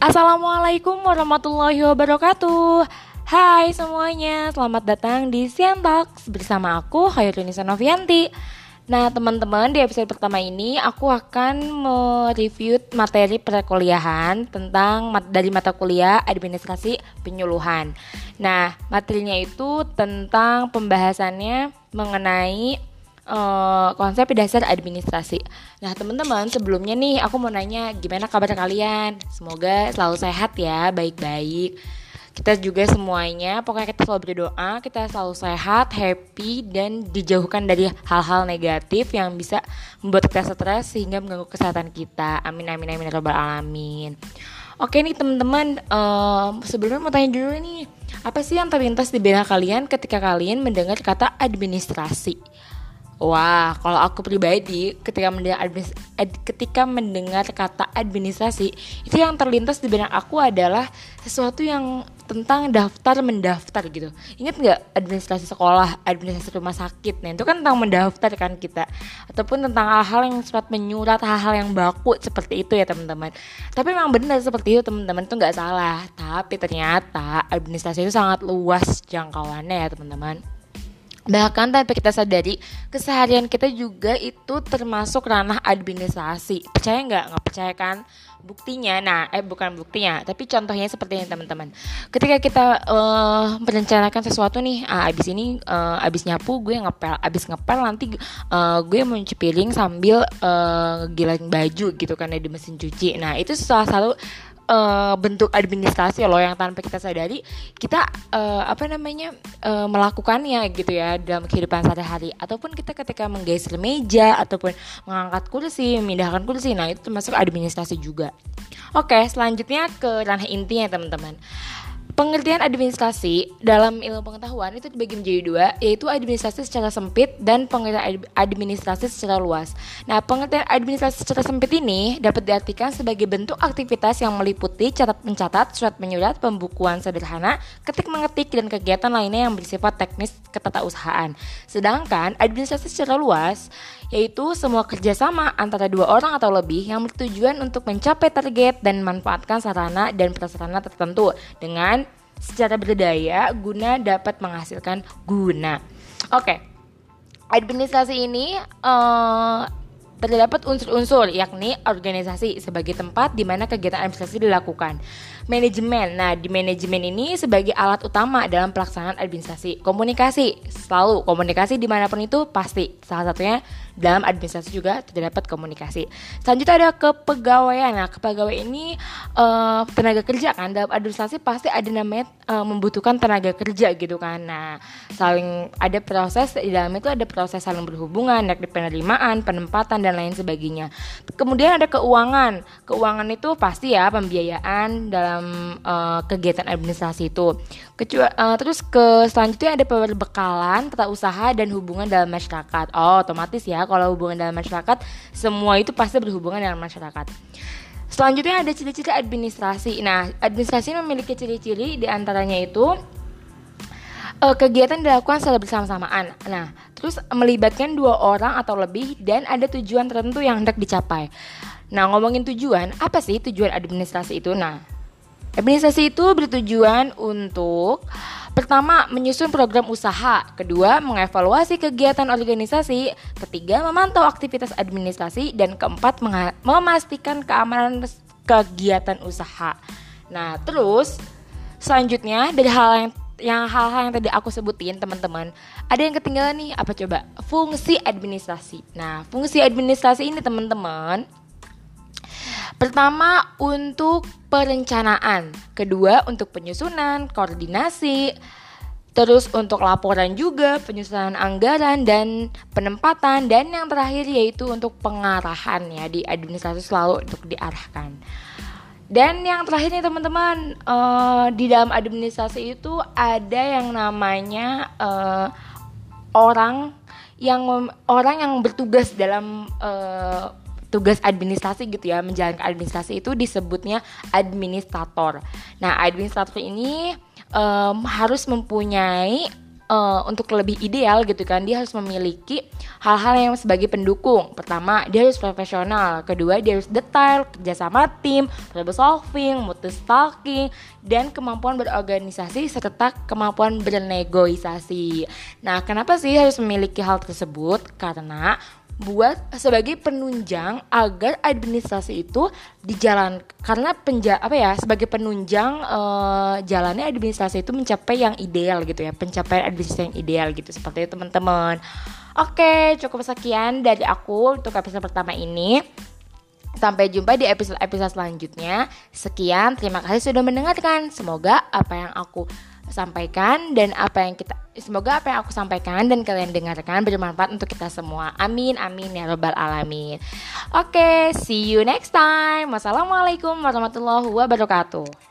Assalamualaikum warahmatullahi wabarakatuh. Hai semuanya, selamat datang di Sian bersama aku Khairunisa Novianti. Nah teman-teman di episode pertama ini aku akan mereview materi perkuliahan tentang dari mata kuliah administrasi penyuluhan. Nah materinya itu tentang pembahasannya mengenai uh, konsep dasar administrasi. Nah, teman-teman, sebelumnya nih aku mau nanya gimana kabar kalian? Semoga selalu sehat ya, baik-baik. Kita juga semuanya, pokoknya kita selalu berdoa, kita selalu sehat, happy, dan dijauhkan dari hal-hal negatif yang bisa membuat kita stres sehingga mengganggu kesehatan kita. Amin, amin, amin, robbal alamin. Oke nih teman-teman, um, sebelumnya mau tanya dulu nih, apa sih yang terlintas di benak kalian ketika kalian mendengar kata administrasi? Wah, kalau aku pribadi ketika mendengar ad, ketika mendengar kata administrasi, itu yang terlintas di benak aku adalah sesuatu yang tentang daftar mendaftar gitu. Ingat nggak administrasi sekolah, administrasi rumah sakit? Nah, itu kan tentang mendaftar kan kita. Ataupun tentang hal-hal yang surat menyurat, hal-hal yang baku seperti itu ya, teman-teman. Tapi memang benar seperti itu, teman-teman. Itu nggak salah. Tapi ternyata administrasi itu sangat luas jangkauannya ya, teman-teman. Bahkan tanpa kita sadari, keseharian kita juga itu termasuk ranah administrasi. Percaya nggak? Nggak percaya kan? Buktinya, nah, eh bukan buktinya, tapi contohnya seperti ini teman-teman. Ketika kita uh, merencanakan sesuatu nih, ah, abis ini, uh, abis nyapu gue ngepel, abis ngepel nanti uh, gue mau piring sambil uh, giling baju gitu kan di mesin cuci. Nah itu salah satu uh, bentuk administrasi loh yang tanpa kita sadari kita uh, apa namanya uh, melakukannya gitu ya dalam kehidupan sehari-hari. Ataupun kita ketika menggeser meja ataupun mengangkat kursi memindahkan kursi nah itu termasuk administrasi juga. Oke selanjutnya ke ranah intinya teman-teman Pengertian administrasi dalam ilmu pengetahuan itu dibagi menjadi dua, yaitu administrasi secara sempit dan pengertian administrasi secara luas. Nah, pengertian administrasi secara sempit ini dapat diartikan sebagai bentuk aktivitas yang meliputi catat mencatat, surat menyurat, pembukuan sederhana, ketik mengetik, dan kegiatan lainnya yang bersifat teknis ketatausahaan. Sedangkan administrasi secara luas yaitu semua kerjasama antara dua orang atau lebih yang bertujuan untuk mencapai target dan memanfaatkan sarana dan prasarana tertentu dengan secara berdaya guna dapat menghasilkan guna. Oke, okay. administrasi ini uh, terdapat unsur-unsur yakni organisasi sebagai tempat di mana kegiatan administrasi dilakukan. Manajemen. Nah, di manajemen ini sebagai alat utama dalam pelaksanaan administrasi. Komunikasi. Selalu komunikasi di mana pun itu pasti. Salah satunya dalam administrasi juga terdapat komunikasi. Selanjutnya ada kepegawaian. Nah, kepegawaian ini uh, tenaga kerja kan. Dalam administrasi pasti ada namanya uh, membutuhkan tenaga kerja gitu kan. Nah, saling ada proses di dalam itu ada proses saling berhubungan, yakni penerimaan, penempatan dan lain sebagainya. Kemudian ada keuangan. Keuangan itu pasti ya pembiayaan dalam dalam uh, kegiatan administrasi itu. Kecua, uh, terus ke selanjutnya ada perbekalan, tata usaha dan hubungan dalam masyarakat. Oh, otomatis ya kalau hubungan dalam masyarakat semua itu pasti berhubungan dengan masyarakat. Selanjutnya ada ciri-ciri administrasi. Nah, administrasi memiliki ciri-ciri di antaranya itu uh, kegiatan dilakukan secara bersama-samaan. Nah, terus melibatkan dua orang atau lebih dan ada tujuan tertentu yang hendak dicapai. Nah, ngomongin tujuan, apa sih tujuan administrasi itu? Nah, Administrasi itu bertujuan untuk pertama menyusun program usaha, kedua mengevaluasi kegiatan organisasi, ketiga memantau aktivitas administrasi dan keempat memastikan keamanan kegiatan usaha. Nah, terus selanjutnya dari hal yang yang hal-hal yang tadi aku sebutin teman-teman ada yang ketinggalan nih apa coba fungsi administrasi nah fungsi administrasi ini teman-teman Pertama untuk perencanaan, kedua untuk penyusunan, koordinasi, terus untuk laporan juga, penyusunan anggaran dan penempatan. Dan yang terakhir yaitu untuk pengarahan ya di administrasi selalu untuk diarahkan. Dan yang terakhir nih teman-teman uh, di dalam administrasi itu ada yang namanya uh, orang yang orang yang bertugas dalam uh, tugas administrasi gitu ya menjalankan administrasi itu disebutnya administrator. Nah administrator ini um, harus mempunyai uh, untuk lebih ideal gitu kan dia harus memiliki hal-hal yang sebagai pendukung. Pertama dia harus profesional. Kedua dia harus detail kerja sama tim problem solving multitasking dan kemampuan berorganisasi serta kemampuan bernegosiasi nah kenapa sih harus memiliki hal tersebut? Karena buat sebagai penunjang agar administrasi itu dijalan karena penja apa ya sebagai penunjang uh, jalannya administrasi itu mencapai yang ideal gitu ya pencapaian administrasi yang ideal gitu seperti itu teman-teman oke cukup sekian dari aku untuk episode pertama ini Sampai jumpa di episode-episode selanjutnya. Sekian, terima kasih sudah mendengarkan. Semoga apa yang aku sampaikan dan apa yang kita semoga apa yang aku sampaikan dan kalian dengarkan bermanfaat untuk kita semua. Amin amin ya robbal alamin. Oke, okay, see you next time. Wassalamualaikum warahmatullahi wabarakatuh.